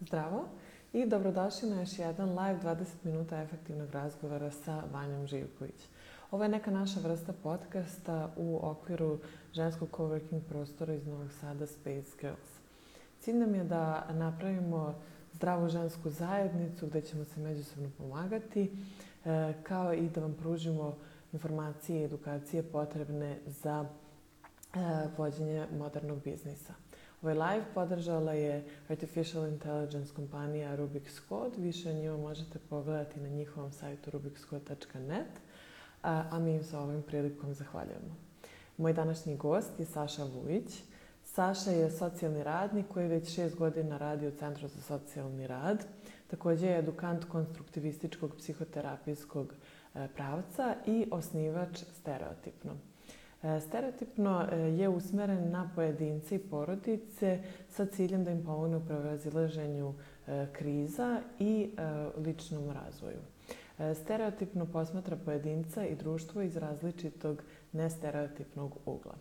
Zdravo i dobrodošli na još jedan live 20 minuta efektivnog razgovora sa Vanjom Živković. Ovo je neka naša vrsta podcasta u okviru ženskog coworking prostora iz Novog Sada Space Girls. Cilj nam je da napravimo zdravu žensku zajednicu gde ćemo se međusobno pomagati, e, kao i da vam pružimo informacije i edukacije potrebne za e, vođenje modernog biznisa. Ovaj live podržala je Artificial Intelligence kompanija Rubik's Code. Više o njima možete pogledati na njihovom sajtu rubikscode.net, a, a mi im sa ovim prilikom zahvaljujemo. Moj današnji gost je Saša Vujić. Saša je socijalni radnik koji već šest godina radi u Centru za socijalni rad. Takođe je edukant konstruktivističkog psihoterapijskog e, pravca i osnivač stereotipno. E, stereotipno e, je usmeren na pojedince i porodice sa ciljem da im pomogne u prevazilaženju e, kriza i ličnom razvoju. Stereotipno posmatra pojedinca i društvo iz različitog nestereotipnog ugla.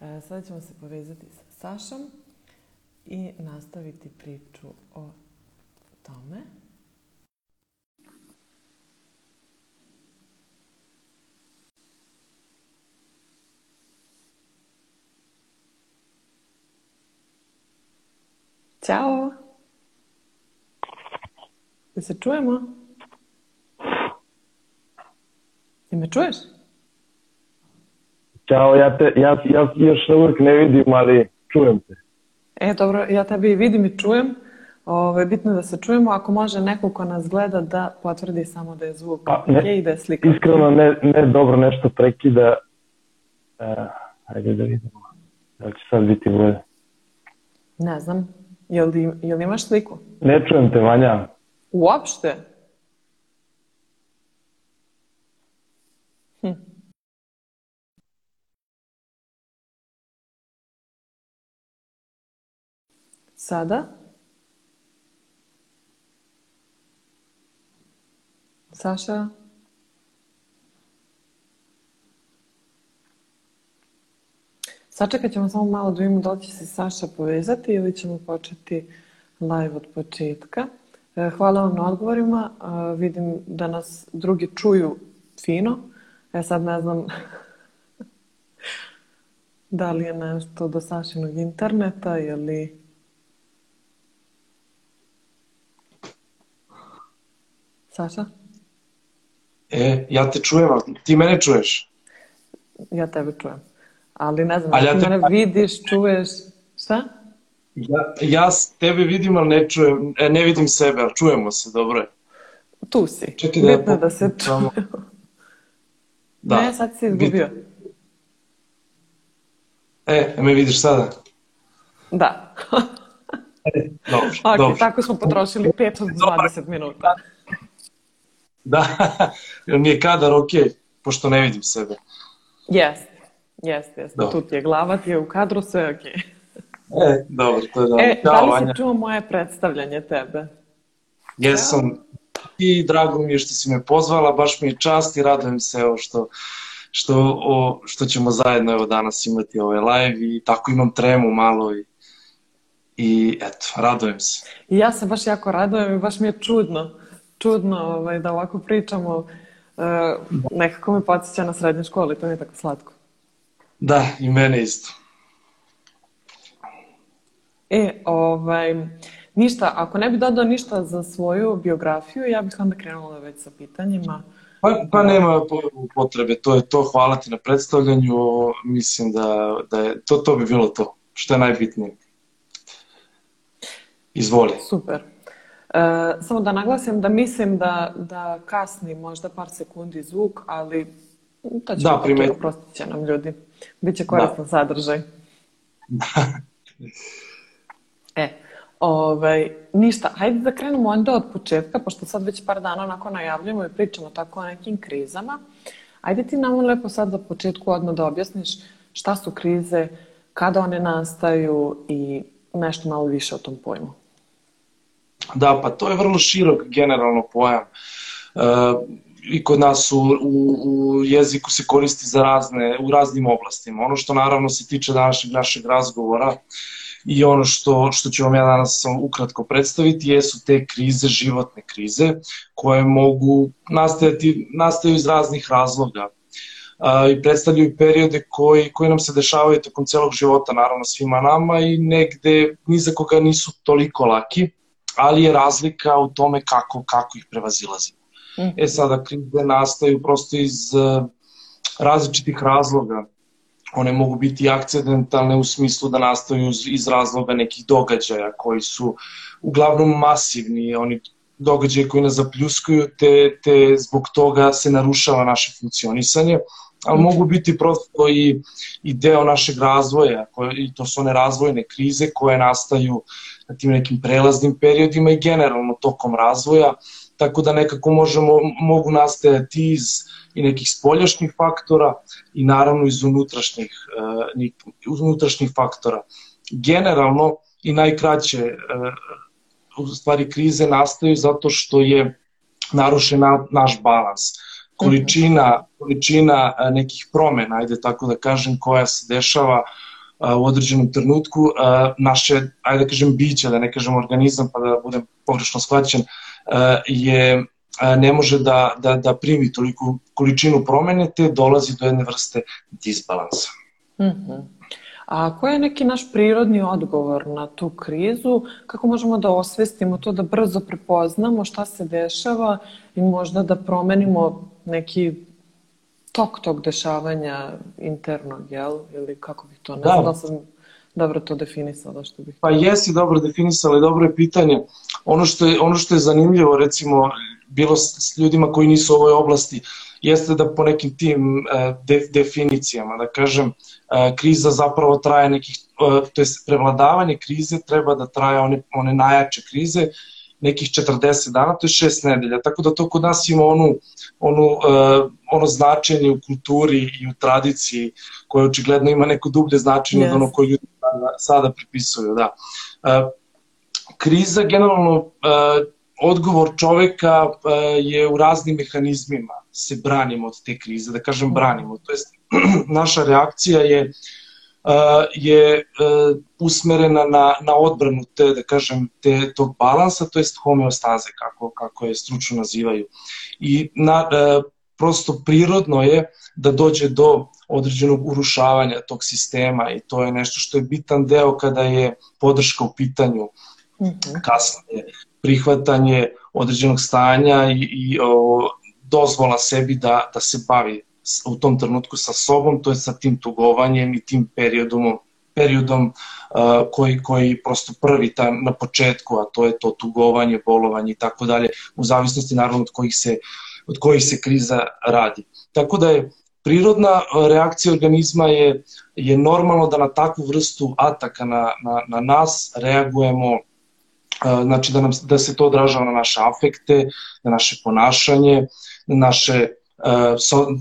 Sada ćemo se povezati sa Sašom i nastaviti priču o tome. Ćao! Da se čujemo? Ti me čuješ? Ćao, ja, te, ja, ja još uvijek ne vidim, ali čujem te. E, dobro, ja tebi vidim i čujem. Ove, bitno da se čujemo. Ako može neko ko nas gleda da potvrdi samo da je zvuk pa, ne, i da je slika. Iskreno ne, ne dobro nešto prekida. Uh, ajde da vidimo. Da će sad biti bolje. Ne znam. Jel, jel imaš sliku? Ne čujem te, Vanja. Uopšte? Hm. Sada? Saša? Sačekat ćemo samo malo da vidimo da li će se Saša povezati ili ćemo početi live od početka. E, hvala vam na odgovorima. E, vidim da nas drugi čuju fino. Ja sad ne znam da li je nešto do Sašinog interneta ili... Saša? E, ja te čujem, ti mene čuješ? Ja tebe čujem. Ali ne znam, ali ja te... mene vidiš, čuješ, šta? Ja, ja tebe vidim, ali ne čujem, e, ne vidim sebe, ali čujemo se, dobro je. Tu si. Čekaj da, Bitno da se čujemo. Da. Ne, sad si izgubio. E, me vidiš sada? Da. e, dobro, okay, dobro. Tako smo potrošili 5 od 20 minuta. Da, mi je kadar ok, pošto ne vidim sebe. Jeste. Jeste, jeste. Tu ti je glava, ti je u kadru, sve ok. E, dobro, to je dobro. E, da li si čuo moje predstavljanje tebe? Jesam. I drago mi je što si me pozvala, baš mi je čast i radujem se evo što, što, o, što ćemo zajedno evo danas imati ovaj live i tako imam tremu malo i, i eto, radujem se. I ja se baš jako radujem i baš mi je čudno, čudno ovaj, da ovako pričamo. Uh, nekako me podsjeća na srednje škole, to mi je tako slatko. Da, i mene isto. E, ovaj, ništa, ako ne bi dodao ništa za svoju biografiju, ja bih onda krenula već sa pitanjima. Pa, pa nema potrebe, to je to, hvala ti na predstavljanju, mislim da, da je, to, to bi bilo to, što je najbitnije. Izvoli. Super. E, samo da naglasim da mislim da, da kasni možda par sekundi zvuk, ali to će da, primet... oprostit će nam ljudi. Biće koristan da. sadržaj. e, ovaj, ništa, hajde da krenemo onda od početka, pošto sad već par dana onako najavljamo i pričamo tako o nekim krizama. Ajde ti nam lepo sad za početku odmah da objasniš šta su krize, kada one nastaju i nešto malo više o tom pojmu. Da, pa to je vrlo širok generalno pojam. Uh, i kod nas u, u, u jeziku se koristi za razne, u raznim oblastima. Ono što naravno se tiče današnjeg našeg razgovora i ono što, što ću vam ja danas ukratko predstaviti jesu te krize, životne krize, koje mogu nastajati, nastaju iz raznih razloga a, i predstavljaju periode koji, koji nam se dešavaju tokom celog života, naravno svima nama i negde ni za koga nisu toliko laki, ali je razlika u tome kako, kako ih prevazilazimo. Mm. E sada krize nastaju prosto iz uh, različitih razloga. One mogu biti akcidentalne u smislu da nastaju iz razloga nekih događaja koji su uglavnom masivni, oni događaje koji nas zapljuskuju, te, te zbog toga se narušava naše funkcionisanje ali mogu biti prosto i, i deo našeg razvoja, koje, i to su one razvojne krize koje nastaju na tim nekim prelaznim periodima i generalno tokom razvoja, tako da nekako možemo, mogu nastajati iz i nekih spoljašnjih faktora i naravno iz unutrašnjih, uh, unutrašnjih faktora. Generalno i najkraće uh, u stvari krize nastaju zato što je narušen na, naš balans količina, količina nekih promena, ajde tako da kažem, koja se dešava u određenom trenutku, naše, ajde da kažem, biće, da ne kažem organizam, pa da budem pogrešno shvaćen, je ne može da, da, da primi toliku količinu promene, te dolazi do jedne vrste disbalansa. Mm -hmm. A koji je neki naš prirodni odgovor na tu krizu? Kako možemo da osvestimo to, da brzo prepoznamo šta se dešava i možda da promenimo neki tok tog dešavanja internog, jel? Ili kako bih to, ne da. da sam dobro to definisala što bih... Pa jesi dobro definisala i dobro je pitanje. Ono što je, ono što je zanimljivo, recimo, bilo s ljudima koji nisu u ovoj oblasti, jeste da po nekim tim e, de, definicijama, da kažem, e, kriza zapravo traje nekih, e, to je prevladavanje krize treba da traje one, one najjače krize, nekih 40 dana, to je 6 nedelja, tako da to kod nas ima onu, onu, uh, ono značenje u kulturi i u tradiciji koje očigledno ima neko dublje značenje yes. od ono koje ljudi sada, pripisuju. Da. Uh, kriza generalno uh, odgovor čoveka uh, je u raznim mehanizmima se branimo od te krize, da kažem branimo. To jest naša reakcija je je usmerena na, na odbranu te, da kažem, te, tog balansa, to jest homeostaze, kako, kako je stručno nazivaju. I na, prosto prirodno je da dođe do određenog urušavanja tog sistema i to je nešto što je bitan deo kada je podrška u pitanju -hmm. kasnije prihvatanje određenog stanja i, i o, dozvola sebi da, da se bavi u tom trenutku sa sobom, to je sa tim tugovanjem i tim periodom, periodom uh, koji, koji prosto prvi ta, na početku, a to je to tugovanje, bolovanje i tako dalje, u zavisnosti naravno od kojih se, od kojih se kriza radi. Tako da je prirodna reakcija organizma je, je normalno da na takvu vrstu ataka na, na, na nas reagujemo znači da, nam, da se to odražava na naše afekte, na naše ponašanje, na naše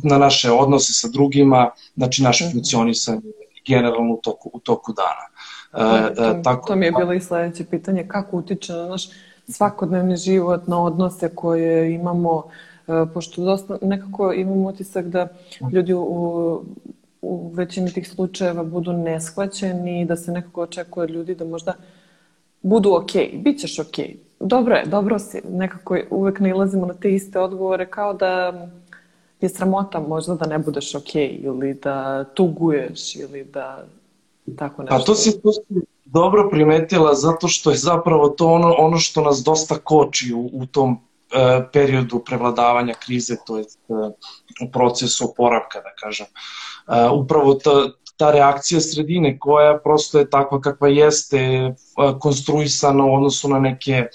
na naše odnose sa drugima, znači naše -hmm. funkcionisanje generalno u toku, u toku dana. E, to, tako, to mi je bilo i sledeće pitanje, kako utiče na naš svakodnevni život, na odnose koje imamo, e, pošto dosta nekako imamo utisak da ljudi u, u većini tih slučajeva budu neshvaćeni, da se nekako očekuje od ljudi da možda budu okay, bit ćeš. Okay. Dobro je, dobro si. Nekako uvek nalazimo na te iste odgovore kao da je sramota možda da ne budeš ok ili da tuguješ ili da tako nešto. A to si, to si dobro primetila zato što je zapravo to ono, ono što nas dosta koči u, u tom periodu prevladavanja krize, to je uh, u procesu oporavka, da kažem. Uh, upravo ta, ta reakcija sredine koja prosto je takva kakva jeste konstruisana u odnosu na neke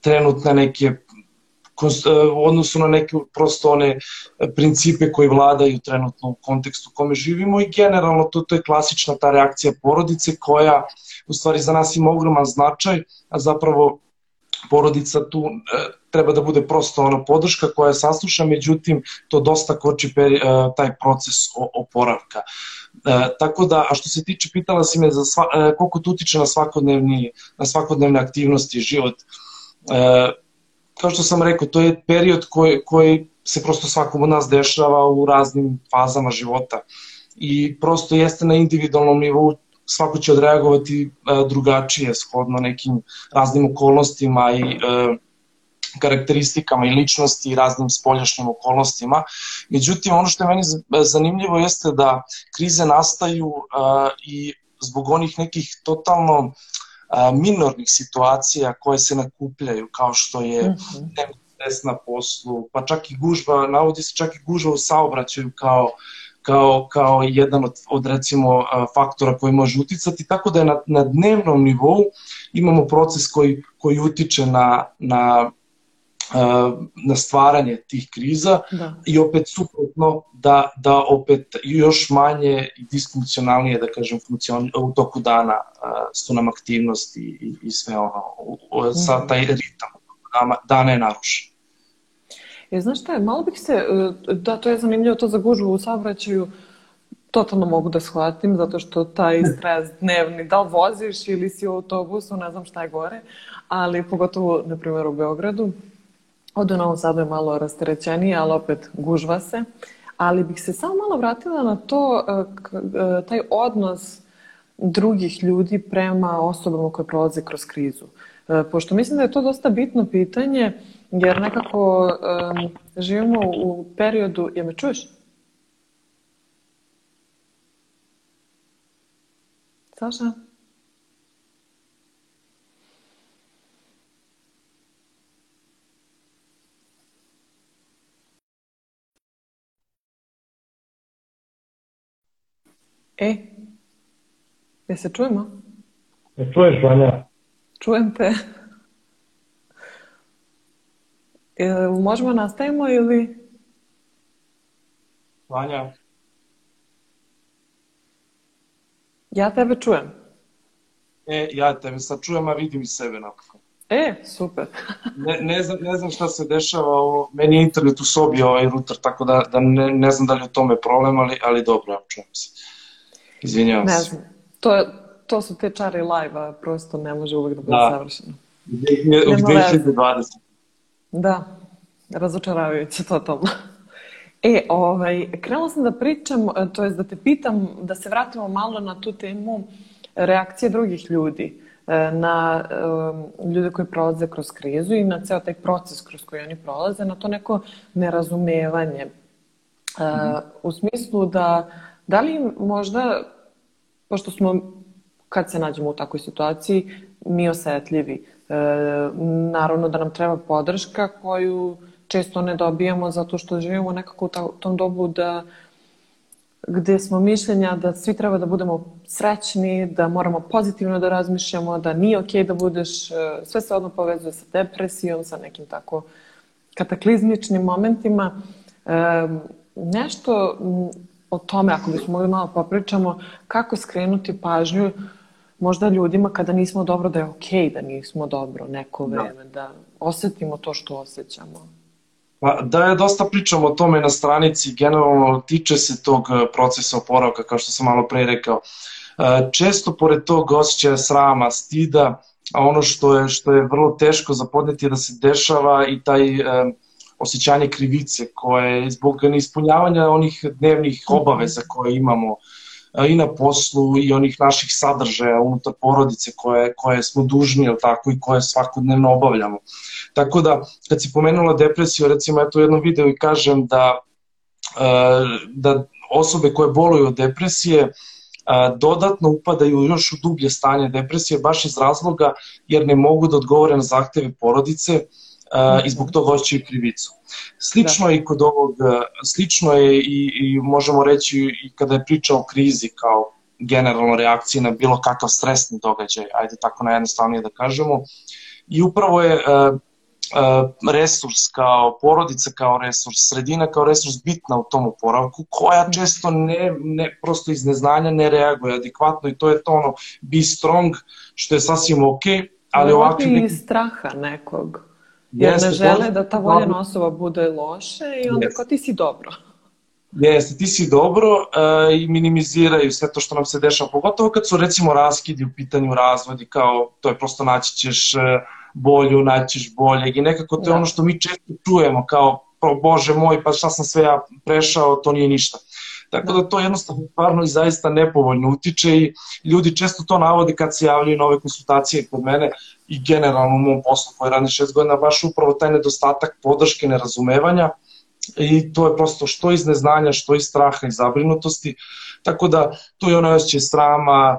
trenutne neke E, u odnosu na neke prosto one principe koji vladaju trenutno u kontekstu u kome živimo i generalno to, to je klasična ta reakcija porodice koja u stvari za nas ima ogroman značaj, a zapravo porodica tu e, treba da bude prosto ona podrška koja sasluša, međutim to dosta koči peri, e, taj proces oporavka. E, tako da, a što se tiče, pitala si me za sva, e, koliko to utiče na svakodnevni, na svakodnevne aktivnosti, život. E, kao što sam rekao, to je period koji, koji se prosto svakom od nas dešava u raznim fazama života i prosto jeste na individualnom nivou svako će odreagovati drugačije shodno nekim raznim okolnostima i karakteristikama i ličnosti i raznim spoljašnjim okolnostima. Međutim, ono što je meni zanimljivo jeste da krize nastaju i zbog onih nekih totalno minornih situacija koje se nakupljaju, kao što je mm -hmm. stres na poslu, pa čak i gužba, navodi se čak i gužba u saobraćaju kao kao, kao jedan od, od recimo faktora koji može uticati, tako da je na, na dnevnom nivou imamo proces koji, koji utiče na, na na stvaranje tih kriza da. i opet suprotno da, da opet još manje i disfunkcionalnije da kažem funkcioni, u toku dana su nam aktivnosti i, i sve ono sa mhm. taj ritam dana je narušen. E, znaš šta je, malo bih se, e, da to je zanimljivo to za gužvu u saobraćaju, totalno mogu da shvatim, zato što taj stres dnevni, da li voziš ili si u autobusu, ne znam šta je gore, ali pogotovo, na primjer, u Beogradu, Od u Novom Sadu je malo rasterećenije, ali opet gužva se. Ali bih se samo malo vratila na to, e, e, taj odnos drugih ljudi prema osobama koje prolaze kroz krizu. Pošto mislim da je to dosta bitno pitanje, jer nekako um, živimo u periodu... Ja me čuješ? Saša? E, je se čujemo? Ne čuješ, Vanja? Čujem te. E, možemo nastavimo ili... Vanja? Ja tebe čujem. E, ja tebe sad čujem, a vidim i sebe napokon. E, super. ne, ne, znam, ne znam šta se dešava, ovo, meni je internet u sobi ovaj router, tako da, da ne, ne znam da li je u tome problem, ali, ali dobro, čujem se. Izvinjavam ne znam. To, to su te čari live-a, prosto ne može uvek da bude da. savršeno. U 2020. Da, razočaravajuće totalno. E, ovaj, krenula sam da pričam, to je da te pitam, da se vratimo malo na tu temu reakcije drugih ljudi, e, na um, ljude koji prolaze kroz krizu i na ceo taj proces kroz koji oni prolaze, na to neko nerazumevanje. Uh, u smislu da Da li možda, pošto smo, kad se nađemo u takvoj situaciji, mi osetljivi, naravno da nam treba podrška koju često ne dobijamo zato što živimo nekako u tom dobu da gde smo mišljenja da svi treba da budemo srećni, da moramo pozitivno da razmišljamo, da nije okej okay da budeš, e, sve se odno povezuje sa depresijom, sa nekim tako kataklizmičnim momentima. E, nešto o tome, ako bismo mogli malo popričamo, kako skrenuti pažnju možda ljudima kada nismo dobro, da je okej okay da nismo dobro neko da. vreme, da. da osetimo to što osjećamo. Pa, da je dosta pričamo o tome na stranici, generalno tiče se tog e, procesa oporavka, kao što sam malo pre rekao. E, često pored tog osjećaja srama, stida, a ono što je, što je vrlo teško zapodneti je da se dešava i taj e, osjećanje krivice koje je zbog neispunjavanja onih dnevnih mhm. obaveza koje imamo i na poslu i onih naših sadržaja unutar porodice koje, koje smo dužni, ili tako, i koje svakodnevno obavljamo. Tako da, kad si pomenula depresiju, recimo, ja tu jednom videu i kažem da, da osobe koje boluju od depresije, dodatno upadaju još u dublje stanje depresije baš iz razloga jer ne mogu da odgovore na zahteve porodice, i zbog toga osjećaju krivicu. Slično da. je i kod ovog, slično je i, i možemo reći i kada je priča o krizi kao generalno reakcije na bilo kakav stresni događaj, ajde tako najjednostavnije da kažemo. I upravo je uh, uh, resurs kao porodica kao resurs, sredina kao resurs bitna u tom oporavku, koja često ne, ne prosto iz neznanja ne reaguje adekvatno i to je to ono be strong, što je sasvim ok, ali ovakvi... Neki... straha nekog. Jer Jeste, ne žele da ta voljena osoba bude loše i onda Jeste. kao ti si dobro. Jeste, ti si dobro uh, i minimiziraju sve to što nam se dešava, pogotovo kad su recimo raskidi u pitanju razvodi, kao to je prosto naći ćeš uh, bolju, naći ćeš boljeg i nekako to je da. ono što mi često čujemo kao bože moj, pa šta sam sve ja prešao, to nije ništa. Tako da. da to jednostavno stvarno i zaista nepovoljno utiče i ljudi često to navode kad se javljaju nove konsultacije kod mene i generalno u mom poslu koji radi šest godina, baš upravo taj nedostatak podrške, nerazumevanja i to je prosto što iz neznanja, što iz straha i zabrinutosti, tako da tu je ono osjećaj srama,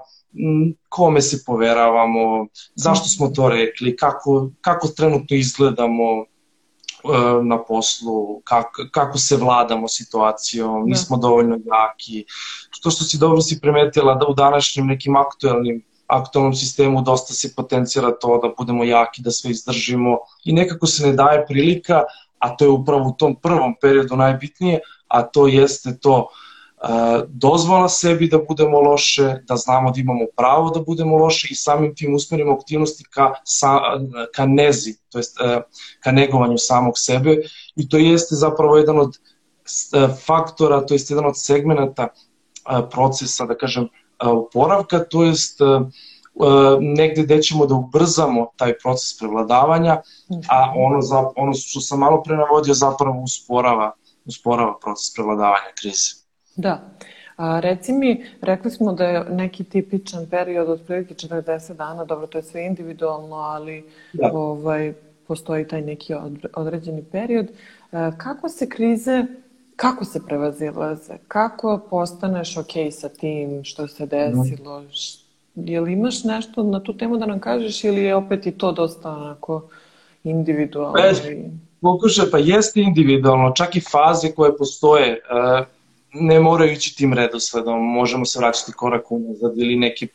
kome se poveravamo, zašto smo to rekli, kako, kako trenutno izgledamo na poslu, kako, kako se vladamo situacijom, da. nismo dovoljno jaki. To što si dobro si primetila da u današnjim nekim aktuelnim aktualnom sistemu dosta se potencijera to da budemo jaki, da sve izdržimo i nekako se ne daje prilika, a to je upravo u tom prvom periodu najbitnije, a to jeste to dozvola sebi da budemo loše, da znamo da imamo pravo da budemo loše i samim tim usmerimo aktivnosti ka, sa, ka nezi, to jest ka negovanju samog sebe i to jeste zapravo jedan od faktora, to jest jedan od segmenata procesa, da kažem, oporavka, to jest negde gde ćemo da ubrzamo taj proces prevladavanja, a ono, za, ono što sam malo pre navodio zapravo usporava, usporava proces prevladavanja krize. Da. A, reci mi, rekli smo da je neki tipičan period od prilike 40 dana, dobro, to je sve individualno, ali da. ovaj, postoji taj neki određeni period. A, kako se krize, kako se prevazilaze? Kako postaneš ok sa tim što se desilo? Mm. Je li imaš nešto na tu temu da nam kažeš ili je opet i to dosta onako individualno? E, pokušaj, pa jeste individualno, čak i faze koje postoje. E, ne moraju ići tim redosledom, možemo se vraćati korak unazad ili neke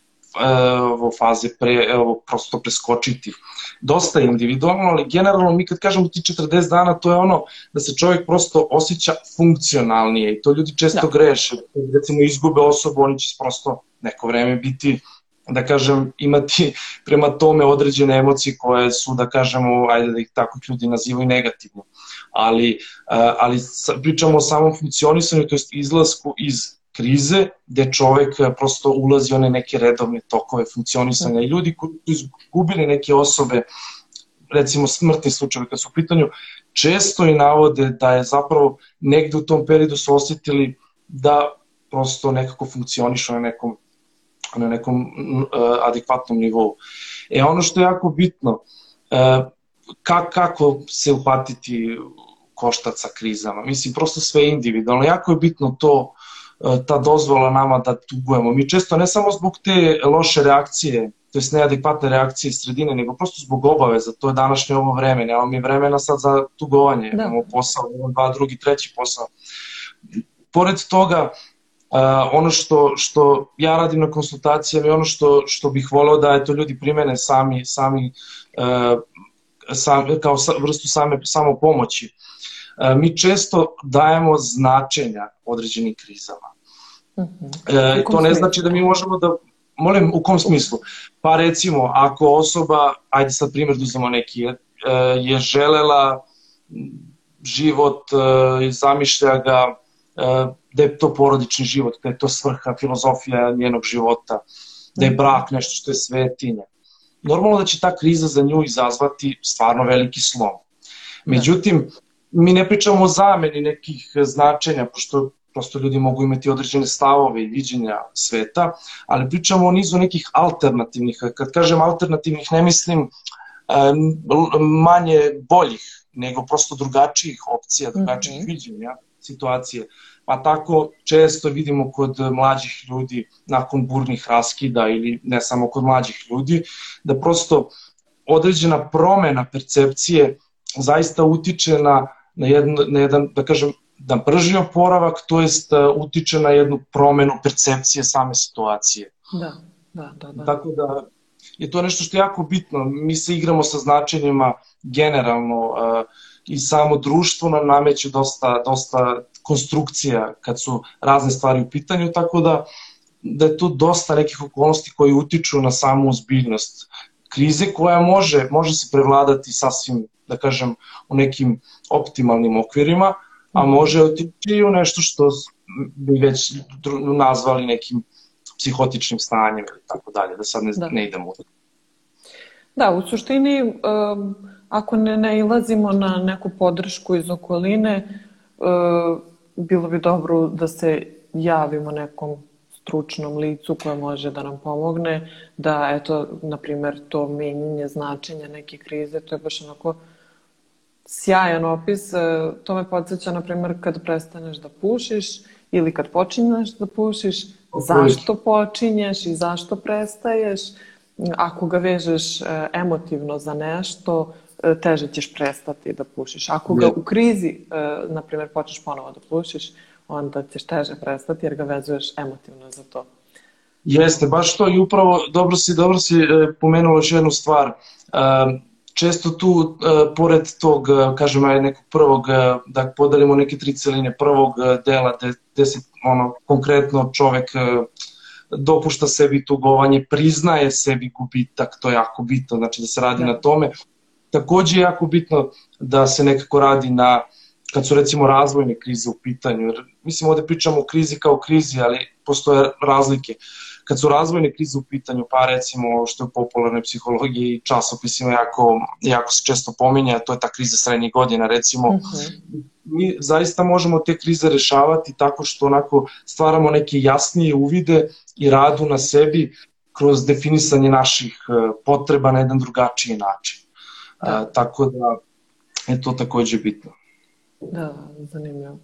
ovo faze pre, ovo, prosto preskočiti. Dosta je individualno, ali generalno mi kad kažemo ti 40 dana, to je ono da se čovjek prosto osjeća funkcionalnije i to ljudi često da. greše. Recimo izgube osobu, oni će prosto neko vreme biti da kažem, imati prema tome određene emocije koje su, da kažemo, ajde da ih tako ljudi nazivaju negativno. Ali, ali pričamo o samom funkcionisanju, to jest izlasku iz krize, gde čovek prosto ulazi one neke redovne tokove funkcionisanja i ljudi koji su izgubili neke osobe, recimo smrtni slučajevi kad su u pitanju, često i navode da je zapravo negde u tom periodu su osetili da prosto nekako funkcionišu na nekom na nekom uh, adekvatnom nivou. E ono što je jako bitno, uh, ka, kako se upatiti koštac sa krizama. Mislim, prosto sve individualno. Jako je bitno to, uh, ta dozvola nama da tugujemo. Mi često ne samo zbog te loše reakcije, to jest neadekvatne reakcije sredine, nego prosto zbog obaveza. To je današnje ovo vreme. Nemamo mi vremena sad za tugovanje. Da. Imamo posao, imamo dva, drugi, treći posao. Pored toga, Uh, ono što, što ja radim na konsultacijama i ono što, što bih voleo da eto, ljudi primene sami, sami uh, sam, kao sa, vrstu same samo pomoći. Uh, mi često dajemo značenja određenim krizama. Uh -huh. uh, to ne znači da mi možemo da molim, u kom smislu? Pa recimo, ako osoba, ajde sad primjer da uzmemo neki, je želela život i zamišlja ga da je to porodični život, da je to svrha, filozofija njenog života, da je brak nešto što je svetinja. Normalno da će ta kriza za nju izazvati stvarno veliki slom. Međutim, mi ne pričamo o zameni nekih značenja, pošto prosto ljudi mogu imati određene stavove i viđenja sveta, ali pričamo o nizu nekih alternativnih, kad kažem alternativnih ne mislim manje boljih, nego prosto drugačijih opcija, drugačijih mm -hmm. viđenja situacije. Pa tako često vidimo kod mlađih ljudi nakon burnih raskida ili ne samo kod mlađih ljudi, da prosto određena promena percepcije zaista utiče na, na, jedno, na jedan, da kažem, da brži oporavak, to jest uh, utiče na jednu promenu percepcije same situacije. Da, da, da. da. Tako da je to nešto što je jako bitno. Mi se igramo sa značenjima generalno uh, i samo društvo nam nameće dosta, dosta konstrukcija kad su razne stvari u pitanju, tako da, da je tu dosta nekih okolnosti koji utiču na samu ozbiljnost krize koja može, može se prevladati sasvim, da kažem, u nekim optimalnim okvirima, a može otići i u nešto što bi već nazvali nekim psihotičnim stanjem ili tako dalje, da sad ne, da. ne idemo u to. Da, u suštini, um, ako ne nailazimo na neku podršku iz okoline, uh, bilo bi dobro da se javimo nekom stručnom licu koje može da nam pomogne, da eto, na primer, to menjenje značenja neke krize, to je baš onako sjajan opis. E, to me podsjeća, na primer, kad prestaneš da pušiš ili kad počinješ da pušiš, zašto počinješ i zašto prestaješ. Ako ga vežeš e, emotivno za nešto, e, teže ćeš prestati da pušiš. Ako ga u krizi, na primer, počneš ponovo da pušiš, onda ćeš teže prestati jer ga vezuješ emotivno za to. Jeste, baš to i upravo dobro si, dobro si pomenula još jednu stvar često tu, uh, pored tog, uh, kažem, nekog prvog, uh, da podelimo neke tri celine, prvog dela gde se ono, konkretno čovek dopušta sebi tugovanje, priznaje sebi gubitak, to je jako bitno, znači da se radi da. na tome. Takođe je jako bitno da se nekako radi na, kad su recimo razvojne krize u pitanju, jer mislim ovde pričamo o krizi kao krizi, ali postoje razlike. Uh, kad su razvojne krize u pitanju, pa recimo što je popularne psihologije i časopisima jako, jako se često pominja, to je ta kriza srednjih godina recimo, uh -huh. mi zaista možemo te krize rešavati tako što onako stvaramo neke jasnije uvide i radu na sebi kroz definisanje naših e, potreba na jedan drugačiji način. Da. E, tako da je to takođe bitno. Da, zanimljivo.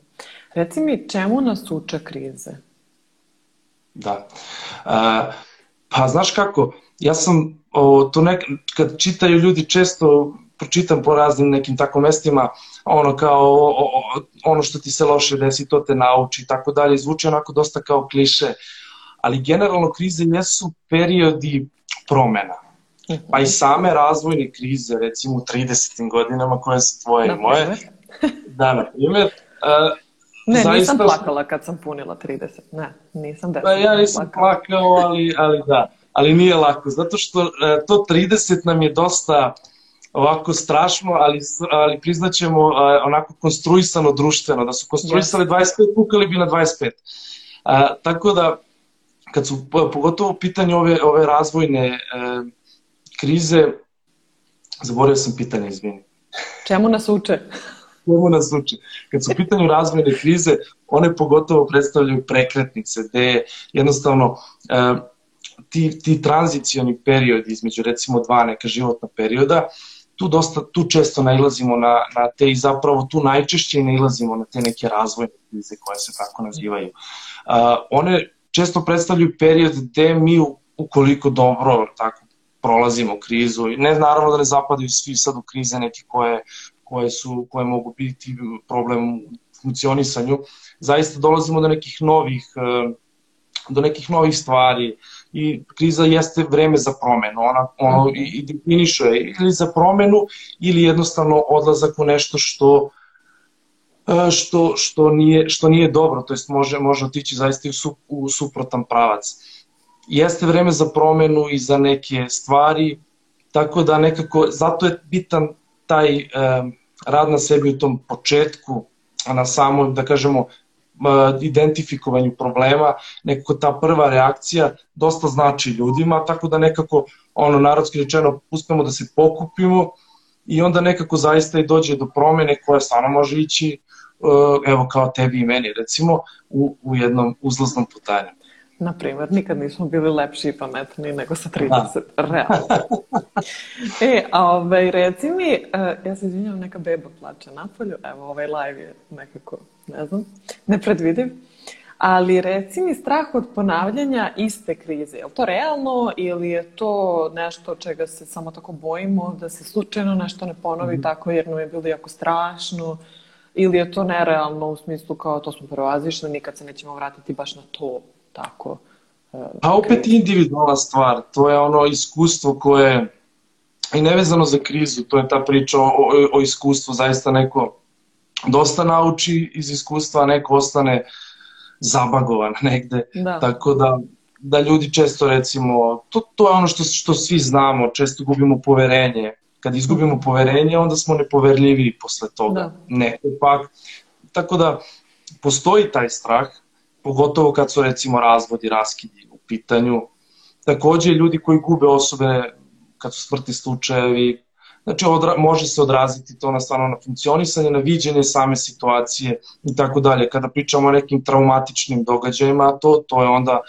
Reci mi, čemu nas uče krize? Da. A, pa znaš kako, ja sam o, to nek, kad čitaju ljudi često pročitam po raznim nekim tako mestima, ono kao o, o, ono što ti se loše desi, to te nauči i tako dalje, zvuči onako dosta kao kliše, ali generalno krize jesu periodi promena. Pa i same razvojne krize, recimo u 30. godinama koje su tvoje i moje. Da, na primjer. Ne, Zaista... nisam plakala kad sam punila 30. Ne, nisam definitivno Pa ja nisam plakala. plakao, ali, ali da. Ali nije lako, zato što e, to 30 nam je dosta ovako strašno, ali, ali priznaćemo e, onako konstruisano društveno, da su konstruisali yes. 25, pukali bi na 25. A, tako da, kad su pogotovo u pitanju ove, ove razvojne e, krize, zaboravio sam pitanje, izvini. Čemu nas uče? Čemu nas uči. Kad su pitanju razvojne krize, one pogotovo predstavljaju prekretnice, gde jednostavno e, ti, ti tranzicioni periodi između recimo dva neka životna perioda, tu, dosta, tu često nailazimo na, na te i zapravo tu najčešće nailazimo na te neke razvojne krize koje se tako nazivaju. Uh, one često predstavljaju period gde mi ukoliko dobro tako prolazimo krizu ne naravno da ne zapadaju svi sad u krize neke koje koje, su, koje mogu biti problem u funkcionisanju, zaista dolazimo do nekih novih e, do nekih novih stvari i kriza jeste vreme za promenu, ona ono i, i definišuje ili za promenu ili jednostavno odlazak u nešto što e, što, što, nije, što nije dobro, to jest može, može otići zaista u, su, u suprotan pravac. Jeste vreme za promenu i za neke stvari, tako da nekako, zato je bitan taj e, rad na sebi u tom početku, a na samom, da kažemo, identifikovanju problema, nekako ta prva reakcija dosta znači ljudima, tako da nekako, ono, narodski rečeno, uspemo da se pokupimo i onda nekako zaista i dođe do promene koja stvarno može ići, e, evo kao tebi i meni recimo, u, u jednom uzlaznom putanju. Na primer, nikad nismo bili lepši i pametniji nego sa 30, da. realno. e, a ovaj, reci mi, uh, ja se izvinjam, neka beba plače napolju, evo ovaj live je nekako, ne znam, nepredvidiv. Ali reci mi strah od ponavljanja iste krize, je li to realno ili je to nešto čega se samo tako bojimo, da se slučajno nešto ne ponovi mm -hmm. tako jer nam je bilo jako strašno, ili je to nerealno u smislu kao to smo prevazišli, nikad se nećemo vratiti baš na to tako. Uh, pa opet individualna stvar, to je ono iskustvo koje i nevezano za krizu, to je ta priča o, o, o iskustvu, zaista neko dosta nauči iz iskustva, a neko ostane zabagovan negde. Da. Tako da da ljudi često recimo, to, to je ono što, što svi znamo, često gubimo poverenje. Kad izgubimo poverenje, onda smo nepoverljivi posle toga. Da. Neko pak. Tako da postoji taj strah, pogotovo kad su recimo razvodi, raskidi u pitanju. Takođe ljudi koji gube osobe kad su smrtni slučajevi, Znači, odra, može se odraziti to na stvarno na funkcionisanje, na viđenje same situacije i tako dalje. Kada pričamo o nekim traumatičnim događajima, to, to je onda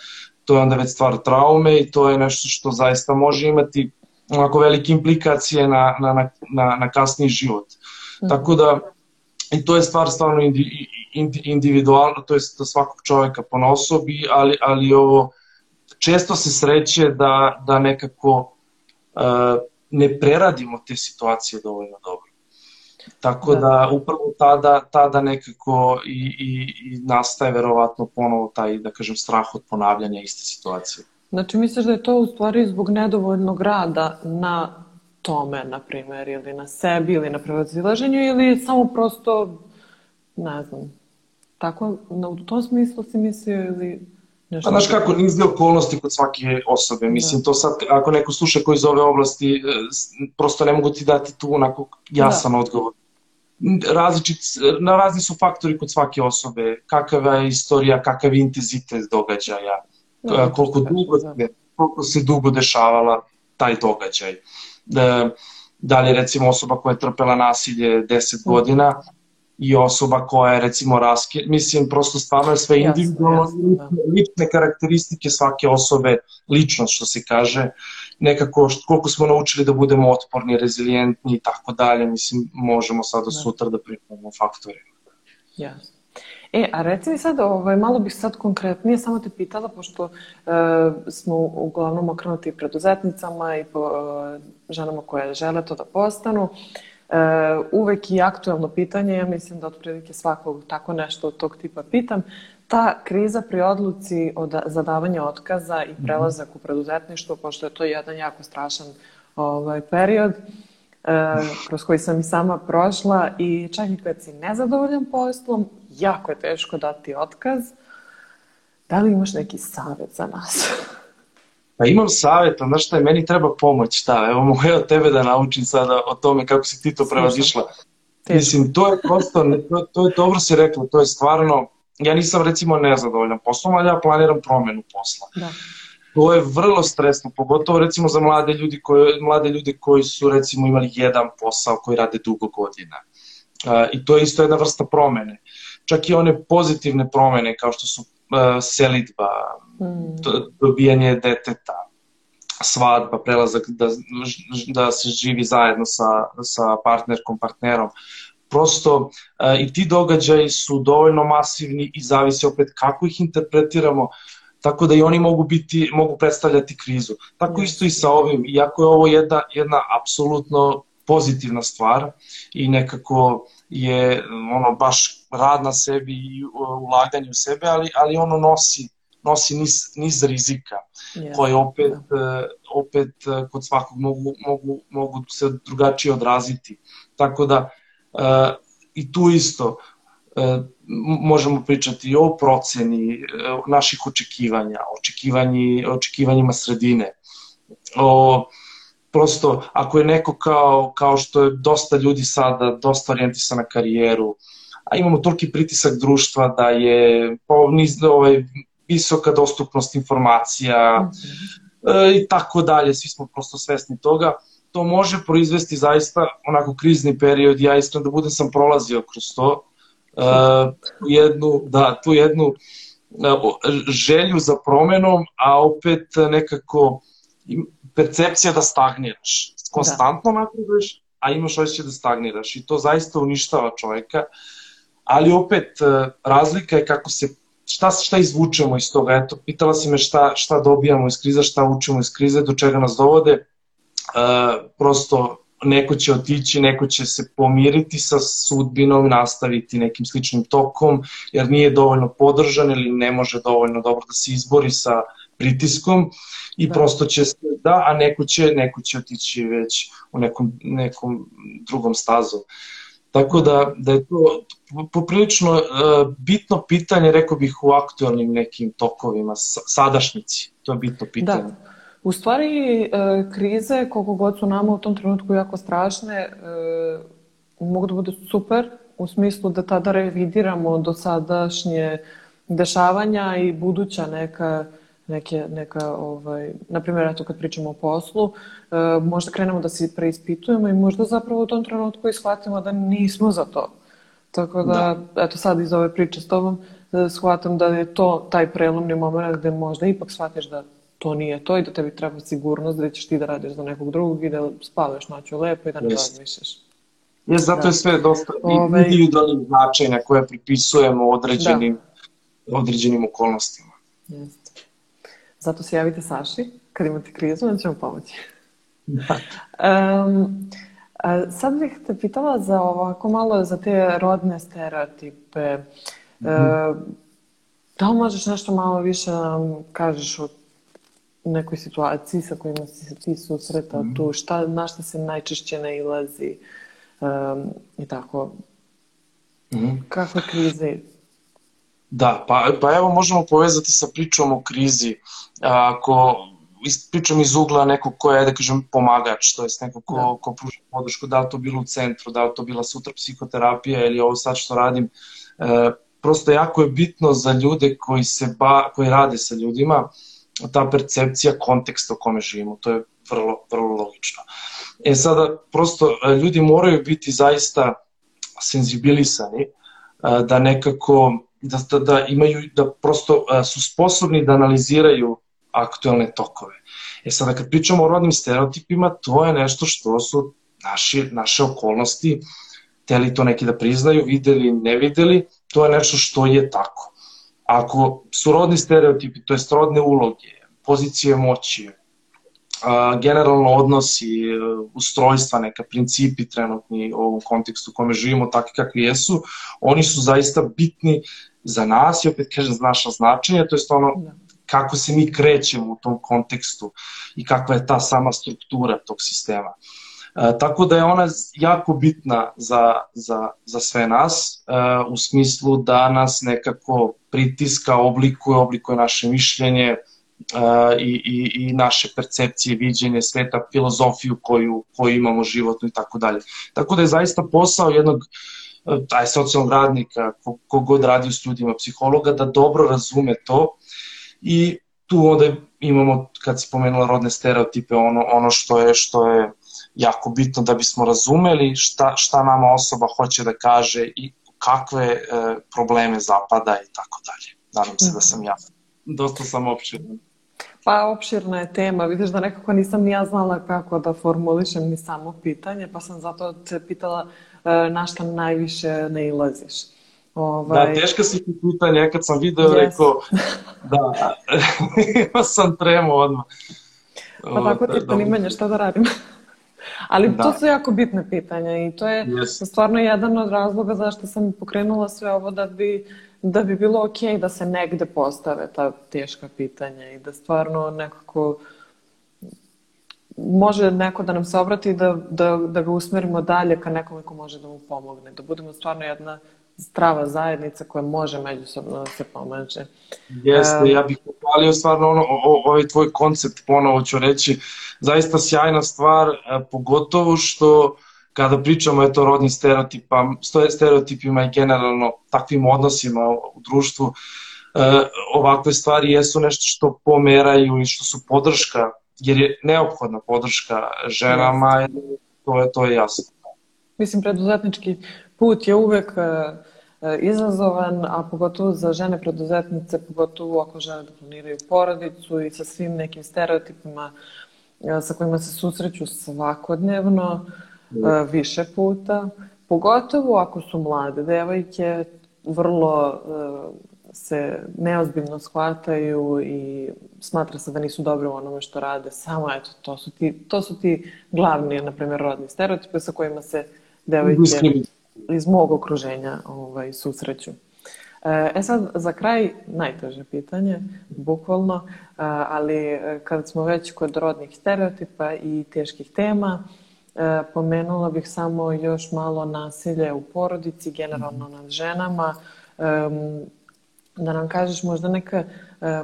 to je onda već stvar traume i to je nešto što zaista može imati onako velike implikacije na, na, na, na, kasniji život. Mm. Tako da, i to je stvar stvarno indi, indi, individualno, to je svakog čoveka po osobi, ali, ali ovo često se sreće da, da nekako uh, ne preradimo te situacije dovoljno dobro. Tako da, da upravo tada, tada nekako i, i, i nastaje verovatno ponovo taj, da kažem, strah od ponavljanja iste situacije. Znači misliš da je to u stvari zbog nedovoljnog rada na tome, na primjer, ili na sebi, ili na prevazilaženju, ili samo prosto, ne znam, tako, u tom smislu si mislio ili Nešto pa znaš kako, niz okolnosti kod svake osobe. Mislim, da. to sad, ako neko sluša koji iz ove oblasti, e, prosto ne mogu ti dati tu onako jasan da. odgovor. Različit, na razni su faktori kod svake osobe. Kakava je istorija, kakav je intenzitet događaja, da, koliko, dugo, da. koliko se dugo dešavala taj događaj. Da, da li je recimo osoba koja je trpela nasilje 10 da. godina, i osoba koja je recimo raske, mislim prosto stvarno je sve individualno, jasno, jasno, da. lične karakteristike svake osobe, ličnost što se kaže, nekako koliko smo naučili da budemo otporni, rezilijentni i tako dalje, mislim možemo sad do da. sutra da pripremamo faktorima. Jasno. E, a reci mi sad, ovaj, malo bih sad konkretnije samo te pitala, pošto e, smo uglavnom okrenuti preduzetnicama i po e, ženama koje žele to da postanu. E, uvek i aktuelno pitanje, ja mislim da otprilike svakog tako nešto od tog tipa pitam, ta kriza pri odluci od zadavanja otkaza i mhm. prelazak u preduzetništvo, pošto je to jedan jako strašan ovaj, period, e, kroz koji sam i sama prošla i čak i kad si nezadovoljan poslom, jako je teško dati otkaz. Da li imaš neki savet za nas? Pa imam savjeta, znaš šta je, meni treba pomoć, šta, evo mogu ja tebe da naučim sada o tome kako si ti to prevazišla. Mislim, to je prosto, to, to je dobro si rekla, to je stvarno, ja nisam recimo nezadovoljan poslom, ali ja planiram promenu posla. Da. To je vrlo stresno, pogotovo recimo za mlade ljudi koji, mlade ljude koji su recimo imali jedan posao koji rade dugo godina. Uh, I to je isto jedna vrsta promene. Čak i one pozitivne promene kao što su uh, selitba, mm. dobijanje deteta, svadba, prelazak da, da se živi zajedno sa, sa partnerkom, partnerom. Prosto uh, i ti događaji su dovoljno masivni i zavisi opet kako ih interpretiramo, tako da i oni mogu biti mogu predstavljati krizu. Tako isto i sa ovim, iako je ovo jedna jedna apsolutno pozitivna stvar i nekako je ono baš rad na sebi i ulaganje u sebe, ali ali ono nosi nosi niz, niz rizika yeah. koje opet, da. opet e, kod svakog mogu, mogu, mogu se drugačije odraziti. Tako da uh, i tu isto uh, možemo pričati o proceni uh, naših očekivanja, očekivanji, očekivanjima sredine, o prosto ako je neko kao, kao što je dosta ljudi sada dosta orijentisana na karijeru, a imamo toliki pritisak društva da je pa, niz, ovaj, visoka dostupnost informacija mm -hmm. e, i tako dalje, svi smo prosto svesni toga. To može proizvesti zaista onako krizni period, ja iskreno da budem sam prolazio kroz to, e, tu jednu, da, tu jednu e, želju za promenom, a opet nekako percepcija da stagniraš. Konstantno da. napreduješ, a imaš osjećaj da stagniraš i to zaista uništava čoveka, ali opet e, razlika je kako se šta, šta izvučemo iz toga? Eto, pitala si me šta, šta dobijamo iz krize, šta učimo iz krize, do čega nas dovode. E, prosto neko će otići, neko će se pomiriti sa sudbinom, nastaviti nekim sličnim tokom, jer nije dovoljno podržan ili ne može dovoljno dobro da se izbori sa pritiskom i da. prosto će se, da, a neko će, neko će otići već u nekom, nekom drugom stazom. Tako da, da je to poprilično uh, bitno pitanje, rekao bih, u aktualnim nekim tokovima, sadašnjici. To je bitno pitanje. Da. U stvari, uh, krize, koliko god su nama u tom trenutku jako strašne, uh, mogu da bude super, u smislu da tada revidiramo do sadašnje dešavanja i buduća neka neke, neka, ovaj, na primjer, eto kad pričamo o poslu, e, možda krenemo da se preispitujemo i možda zapravo u tom trenutku i shvatimo da nismo za to. Tako da, da. eto sad iz ove priče s tobom, e, shvatam da je to taj prelomni moment gde možda ipak shvatiš da to nije to i da tebi treba sigurnost da ćeš ti da radiš za nekog drugog i da spavaš noću lepo i da ne yes. razmišljaš. Je, zato da. je sve dosta Ove... individualnih značenja koje pripisujemo određenim, da. određenim okolnostima. Jeste. Zato se javite Saši kad imate krizu, on će vam pomoći. Da. Um, a sad bih te pitala za ovako malo za te rodne stereotipe. Mm -hmm. e, da li možeš nešto malo više da nam kažeš o nekoj situaciji sa kojima si se ti susretao mm -hmm. tu, šta, na šta se najčešće nailazi um, i tako. Mm -hmm. Kakve krize? Da, pa, pa evo možemo povezati sa pričom o krizi. Ako pričam iz ugla nekog ko je, da kažem, pomagač, to jest nekog ko, da. ko pruža podršku, da li to bilo u centru, da li to bila sutra psihoterapija ili ovo sad što radim, e, prosto jako je bitno za ljude koji, se ba, koji rade sa ljudima, ta percepcija konteksta u kome živimo, to je vrlo, vrlo logično. E sada, prosto, e, ljudi moraju biti zaista senzibilisani, e, da nekako, da, da, da imaju, da prosto e, su sposobni da analiziraju aktuelne tokove. E sada, kad pričamo o rodnim stereotipima, to je nešto što su naši, naše okolnosti, teli to neki da priznaju, videli, ne videli, to je nešto što je tako. Ako su rodni stereotipi, to je rodne uloge, pozicije moći, generalno odnosi, ustrojstva, neka principi trenutni u ovom kontekstu u kome živimo, takvi kakvi jesu, oni su zaista bitni za nas i opet kažem za naša značenja, to je ono da. kako se mi krećemo u tom kontekstu i kakva je ta sama struktura tog sistema. E, tako da je ona jako bitna za, za, za sve nas e, u smislu da nas nekako pritiska, oblikuje, oblikuje naše mišljenje, i, i, i naše percepcije, viđenje sveta, filozofiju koju, koju imamo životnu i tako dalje. Tako da je zaista posao jednog taj socijalnog radnika, kogod radi s ljudima, psihologa, da dobro razume to i tu onda imamo, kad si pomenula rodne stereotipe, ono, ono što je što je jako bitno da bismo razumeli šta, šta nama osoba hoće da kaže i kakve e, probleme zapada i tako dalje. Nadam se da sam ja dosta sam opširan. Pa opširna je tema, vidiš da nekako nisam ni ja znala kako da formulišem ni samo pitanje, pa sam zato te pitala na šta najviše ne ilaziš. Ovaj... Da, teška si ti pitanje, kad sam video, yes. rekao, da, ima sam tremu odmah. Pa tako ti je zanimanje, šta da radim? Ali da. to su jako bitne pitanja i to je yes. stvarno jedan od razloga zašto sam pokrenula sve ovo da bi da bi bilo ok da se negde postave ta teška pitanja i da stvarno nekako može neko da nam se obrati da, da, da ga usmerimo dalje ka nekome ko može da mu pomogne. Da budemo stvarno jedna strava zajednica koja može međusobno da se pomaže. Jeste, ja bih pohvalio stvarno ono, o, ovaj tvoj koncept, ponovo ću reći, zaista sjajna stvar, pogotovo što kada pričamo eto, o rodnim stereotipa, stereotipima i generalno takvim odnosima u društvu, e, ovakve stvari jesu nešto što pomeraju i što su podrška, jer je neophodna podrška ženama, to je, to je jasno. Mislim, preduzetnički put je uvek e, e, izazovan, a pogotovo za žene preduzetnice, pogotovo ako žele da planiraju porodicu i sa svim nekim stereotipima sa kojima se susreću svakodnevno. E, više puta, pogotovo ako su mlade devojke, vrlo e, se neozbiljno shvataju i smatra se da nisu dobre u onome što rade, samo eto, to su ti, to su ti glavni, na primjer, rodni stereotipe sa kojima se devojke iz mog okruženja ovaj, susreću. E, e sad, za kraj, najteže pitanje, bukvalno, ali kad smo već kod rodnih stereotipa i teških tema, E, pomenula bih samo još malo nasilje u porodici, generalno nad ženama. E, da nam kažeš možda neka, e,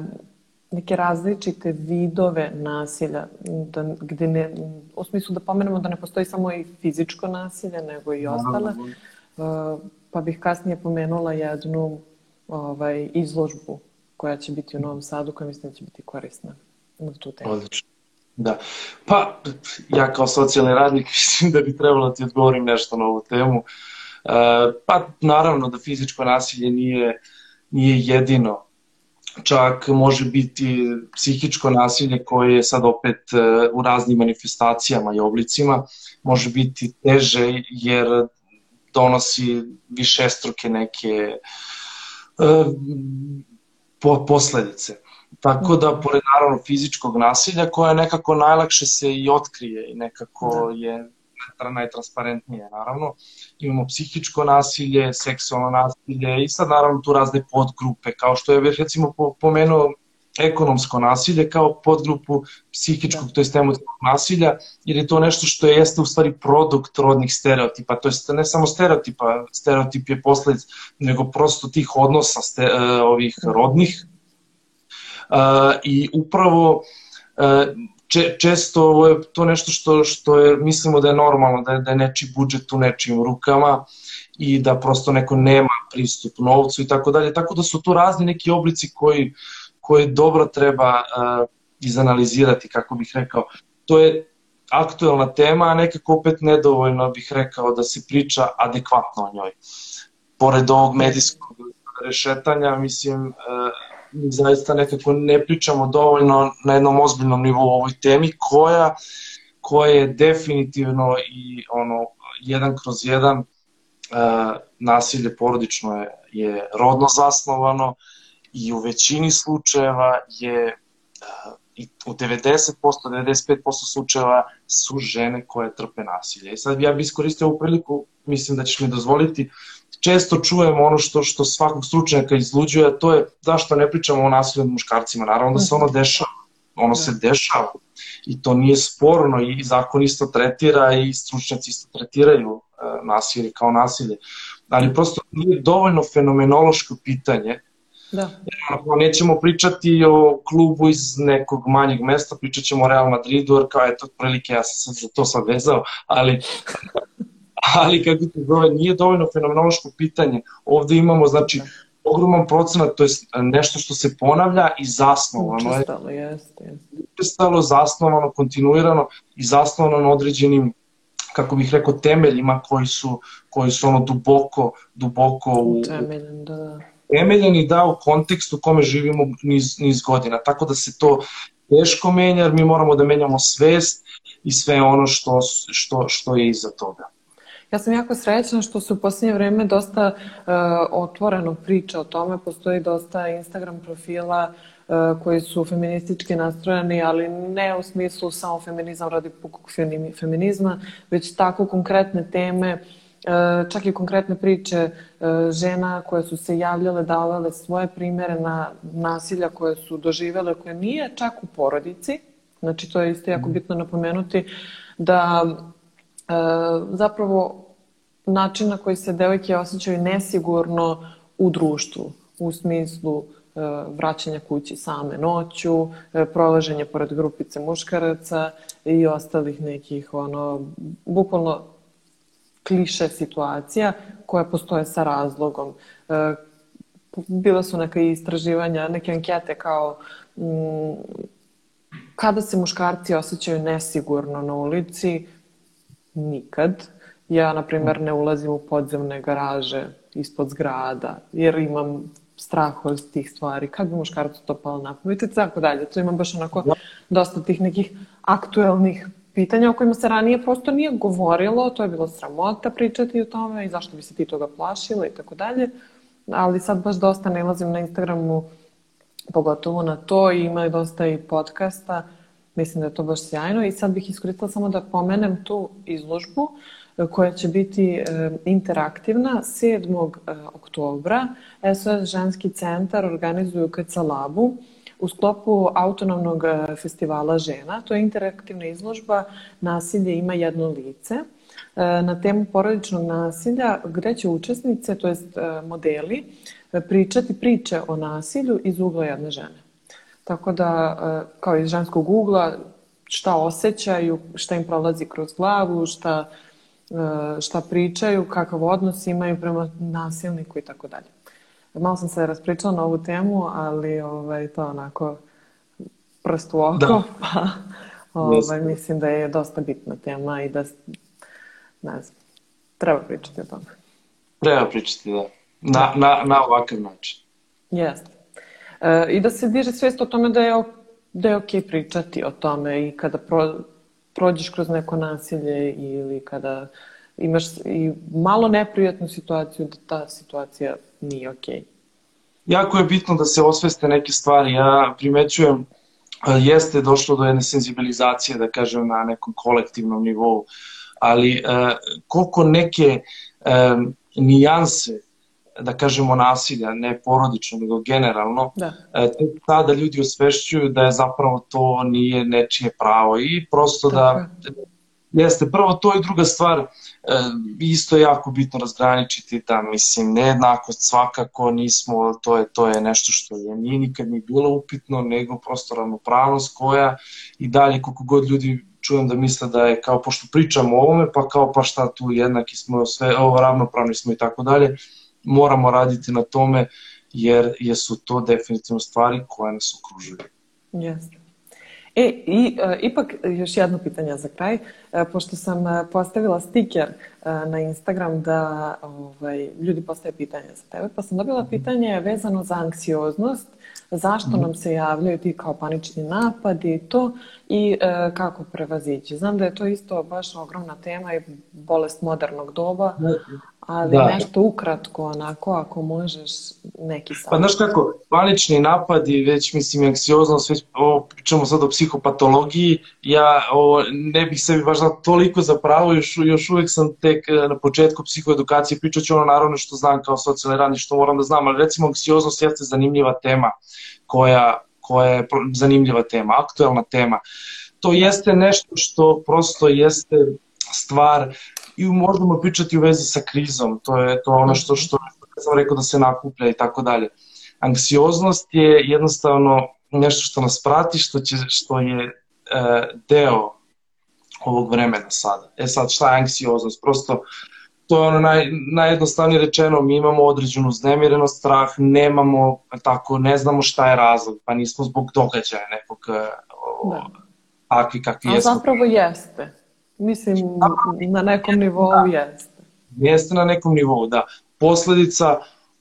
neke različite vidove nasilja, da, gde ne, u smislu da pomenemo da ne postoji samo i fizičko nasilje, nego i ostale. Pa bih kasnije pomenula jednu ovaj, izložbu koja će biti u Novom Sadu, koja mislim da će biti korisna na tu temu. Odlično. Da. Pa, ja kao socijalni radnik mislim da bi trebalo da ti odgovorim nešto na ovu temu. E, pa, naravno da fizičko nasilje nije, nije jedino. Čak može biti psihičko nasilje koje je sad opet e, u raznim manifestacijama i oblicima. Može biti teže jer donosi višestruke neke e, po, posledice. Tako da, pored naravno fizičkog nasilja, koje nekako najlakše se i otkrije i nekako da. je najtransparentnije, naravno. Imamo psihičko nasilje, seksualno nasilje i sad naravno tu razne podgrupe, kao što je recimo pomenuo ekonomsko nasilje kao podgrupu psihičkog, da. to jest emotivnog nasilja, jer je to nešto što je, jeste u stvari produkt rodnih stereotipa, to jest ne samo stereotipa, stereotip je posledic, nego prosto tih odnosa ste, uh, ovih da. rodnih, Uh, I upravo uh, če, često je to nešto što, što je, mislimo da je normalno, da je, da je neči budžet u nečim rukama i da prosto neko nema pristup novcu i tako dalje. Tako da su tu razni neki oblici koji, koje dobro treba uh, izanalizirati, kako bih rekao. To je aktuelna tema, a nekako opet nedovoljno bih rekao da se priča adekvatno o njoj. Pored ovog medijskog rešetanja, mislim, uh, zaista nekako ne pričamo dovoljno na jednom ozbiljnom nivou o ovoj temi koja koja je definitivno i ono jedan kroz jedan uh, nasilje porodično je, je rodno zasnovano i u većini slučajeva je uh, i u 90%, 95% slučajeva su žene koje trpe nasilje. I sad ja bih iskoristio ovu priliku, mislim da ćeš mi dozvoliti, često čujemo ono što, što svakog stručnjaka izluđuje, a to je zašto ne pričamo o nasilju nad muškarcima. Naravno da se ono dešava. Ono se dešava. I to nije sporno i zakon isto tretira i stručnjaci isto tretiraju e, nasilje kao nasilje. Ali prosto nije dovoljno fenomenološko pitanje Da. Ako nećemo pričati o klubu iz nekog manjeg mesta, pričat ćemo o Real Madridu, jer kao eto, prilike ja sam se za to sad vezao, ali ali kako te zove, nije dovoljno fenomenološko pitanje. Ovde imamo, znači, ogroman procenat, to je nešto što se ponavlja i zasnovano je. Učestalo, jeste. Učestalo, zasnovano, kontinuirano i zasnovano na određenim kako bih rekao, temeljima koji su, koji su ono duboko, duboko u... Temeljen, da. Temeljen i da u kontekstu u kome živimo niz, niz godina. Tako da se to teško menja, jer mi moramo da menjamo svest i sve ono što, što, što je iza toga. Ja sam jako srećna što se u posljednje vreme dosta uh, otvoreno priča o tome, postoji dosta Instagram profila uh, koji su feministički nastrojeni, ali ne u smislu samo feminizam radi pukog feminizma, već tako konkretne teme, uh, čak i konkretne priče žena koje su se javljale, davale svoje primere na nasilja koje su doživele, koje nije čak u porodici, znači to je isto jako mhm. bitno napomenuti, da zapravo način na koji se devojke osjećaju nesigurno u društvu, u smislu e, vraćanja kući same noću, e, prolaženje pored grupice muškaraca i ostalih nekih, ono, bukvalno kliše situacija koja postoje sa razlogom. E, bila su neka istraživanja, neke ankete kao m, kada se muškarci osjećaju nesigurno na ulici, nikad. Ja, na primer, ne ulazim u podzemne garaže ispod zgrada, jer imam strah od tih stvari. Kad bi muškarcu to palo na pamet i tako dalje. To imam baš onako dosta tih nekih aktuelnih pitanja o kojima se ranije prosto nije govorilo, to je bilo sramota pričati o tome i zašto bi se ti toga plašila i tako dalje. Ali sad baš dosta ne na Instagramu, pogotovo na to i ima dosta i podcasta. Mislim da je to baš sjajno i sad bih iskoristila samo da pomenem tu izložbu koja će biti e, interaktivna 7. E, oktobra. SOS Ženski centar organizuju KC Labu u sklopu autonomnog e, festivala žena. To je interaktivna izložba Nasilje ima jedno lice na temu porodičnog nasilja gde će učesnice, to jest modeli, pričati priče o nasilju iz ugla jedne žene. Tako da, kao iz ženskog ugla, šta osjećaju, šta im prolazi kroz glavu, šta E, šta pričaju, kakav odnos imaju prema nasilniku i tako dalje. malo sam se raspričala na ovu temu, ali ovaj, to onako prst u oko, Da. pa ovaj, mislim da je dosta bitna tema i da, ne znam, treba pričati o tome. Treba pričati, da. Na, na, na ovakav način. Jeste. E, I da se diže svijest o tome da je, da je okej pričati o tome i kada pro, prođeš kroz neko nasilje ili kada imaš i malo neprijatnu situaciju, da ta situacija nije okej. Jako je bitno da se osveste neke stvari. Ja primećujem, a, jeste došlo do jedne senzibilizacije, da kažem, na nekom kolektivnom nivou, ali e, koliko neke e, nijanse, da kažemo, nasilja, ne porodično, nego generalno, Da. e, tek tada ljudi osvešćuju da je zapravo to nije nečije pravo i prosto da Tako Jeste, prvo to i druga stvar, e, isto je jako bitno razgraničiti da, mislim, nejednakost svakako nismo, to je, to je nešto što je nije nikad ni bilo upitno, nego prosto ravnopravnost koja i dalje koliko god ljudi čujem da misle da je kao, pošto pričamo o ovome, pa kao pa šta tu jednaki smo, sve, ovo ravnopravni smo i tako dalje, moramo raditi na tome jer, jer su to definitivno stvari koje nas okružuju. Jeste. E, i e, ipak još jedno pitanje za kraj, e, pošto sam e, postavila stiker e, na Instagram da ovaj, ljudi postave pitanje za tebe, pa sam dobila pitanje vezano za anksioznost, zašto nam se javljaju ti kao panični napadi i to i e, kako prevazići. Znam da je to isto baš ogromna tema i bolest modernog doba, ali Da. nešto ukratko onako, ako možeš neki Pa savjet. znaš kako, panični napadi, već mislim anksioznost, već ovo, pričamo sad o psihopatologiji, ja ovo, ne bih sebi baš dao toliko za pravo, još, još uvek sam tek e, na početku psihoedukacije, pričat ću ono naravno što znam kao socijalni radnik, što moram da znam, ali recimo anksioznost jeste zanimljiva tema koja, koja je zanimljiva tema, aktuelna tema. To jeste nešto što prosto jeste stvar i možemo pričati u vezi sa krizom, to je to ono što, što sam rekao da se nakuplja i tako dalje. Anksioznost je jednostavno nešto što nas prati, što, će, što je e, deo ovog vremena sada. E sad, šta je anksioznost? Prosto, to je ono naj, najjednostavnije rečeno, mi imamo određenu uznemirenost, strah, nemamo, tako, ne znamo šta je razlog, pa nismo zbog događaja nekog e, o, Da. takvi kakvi Ali jesmo. zapravo jeste. Mislim, na nekom nivou jeste. Jeste na nekom nivou, da. Posledica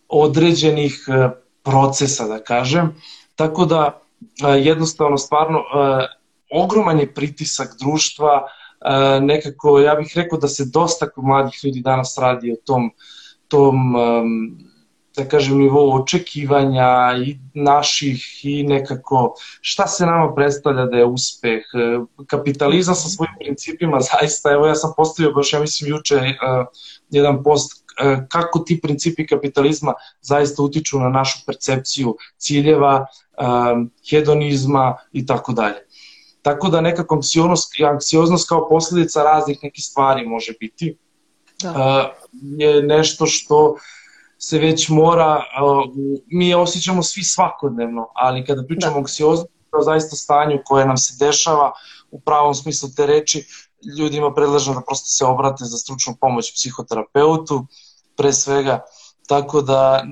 određenih e, procesa, da kažem. Tako da, e, jednostavno, stvarno, e, ogroman je pritisak društva, nekako, ja bih rekao da se dosta mladih ljudi danas radi o tom, tom da kažem, nivou očekivanja i naših i nekako šta se nama predstavlja da je uspeh. E, Kapitalizam sa svojim principima, zaista, evo ja sam postavio baš, ja mislim, juče e, jedan post e, kako ti principi kapitalizma zaista utiču na našu percepciju ciljeva, e, hedonizma i tako dalje. Tako da nekako anksioznost, anksioznost kao posledica raznih nekih stvari može biti Da. je nešto što se već mora, mi je osjećamo svi svakodnevno, ali kada pričamo Da. o anksioznosti, kao zaista stanju koje nam se dešava u pravom smislu te reči, ljudima predlažem da prosto se obrate za stručnu pomoć psihoterapeutu, pre svega, tako da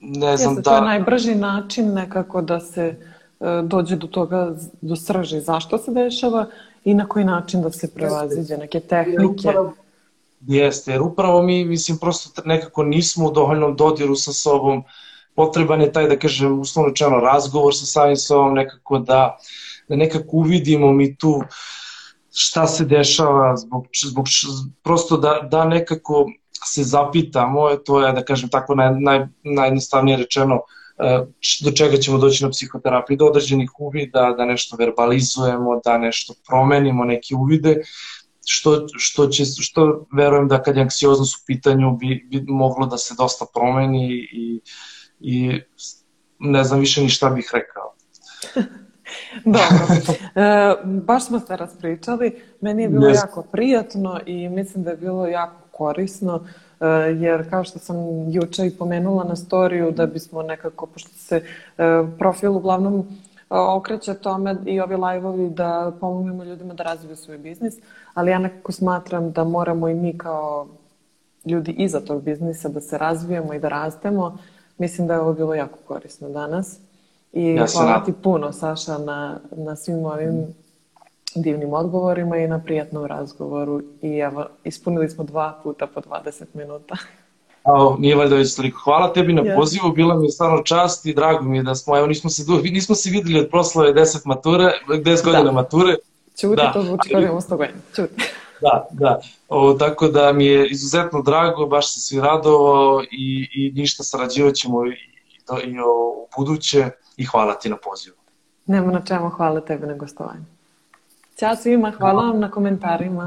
ne znam Jeste, to je da... najbrži način nekako da se e, dođe do toga, do srži zašto se dešava i na koji način da se prevaziđe neke tehnike. Jeste, jer upravo mi, mislim, prosto nekako nismo u dovoljnom dodiru sa sobom. Potreban je taj, da kažem, uslovno rečeno, razgovor sa samim sobom, nekako da, da nekako uvidimo mi tu šta se dešava, zbog, zbog, prosto da, da nekako se zapitamo, to je, da kažem tako, naj, naj, najjednostavnije rečeno, e, do čega ćemo doći na psihoterapiji, do određenih uvida, da nešto verbalizujemo, da nešto promenimo, neke uvide, što, što, će, što verujem da kad je anksioznost u pitanju bi, bi moglo da se dosta promeni i, i ne znam više ni šta bih rekao. Dobro. E, baš smo se raspričali. Meni je bilo Yes. jako prijatno i mislim da je bilo jako korisno, e, jer kao što sam juče i pomenula na storiju, da bismo nekako, pošto se e, profil uglavnom okreće tome i ovi live-ovi da pomognemo ljudima da razviju svoj biznis, ali ja nekako smatram da moramo i mi kao ljudi iza tog biznisa da se razvijemo i da rastemo, Mislim da je ovo bilo jako korisno danas. I Ja hvala nadam. ti puno, Saša, na, na svim ovim divnim odgovorima i na prijatnom razgovoru. I evo, ispunili smo dva puta po 20 minuta. A, nije valjda već toliko. Hvala tebi na pozivu, bila mi je stvarno čast i drago mi je da smo, evo nismo se, nismo se videli od proslave 10 mature, 10 godina Da. mature, Čuti, Da. to zvuči kao da imamo 100 godina. Čuti. Da, da. O, tako da mi je izuzetno drago, baš se radovao i, i ništa sarađivat ćemo i, i, to, i o, u buduće i hvala ti na pozivu. Nema na čemu, hvala tebi na gostovanju. Ćao svima, hvala vam na komentarima.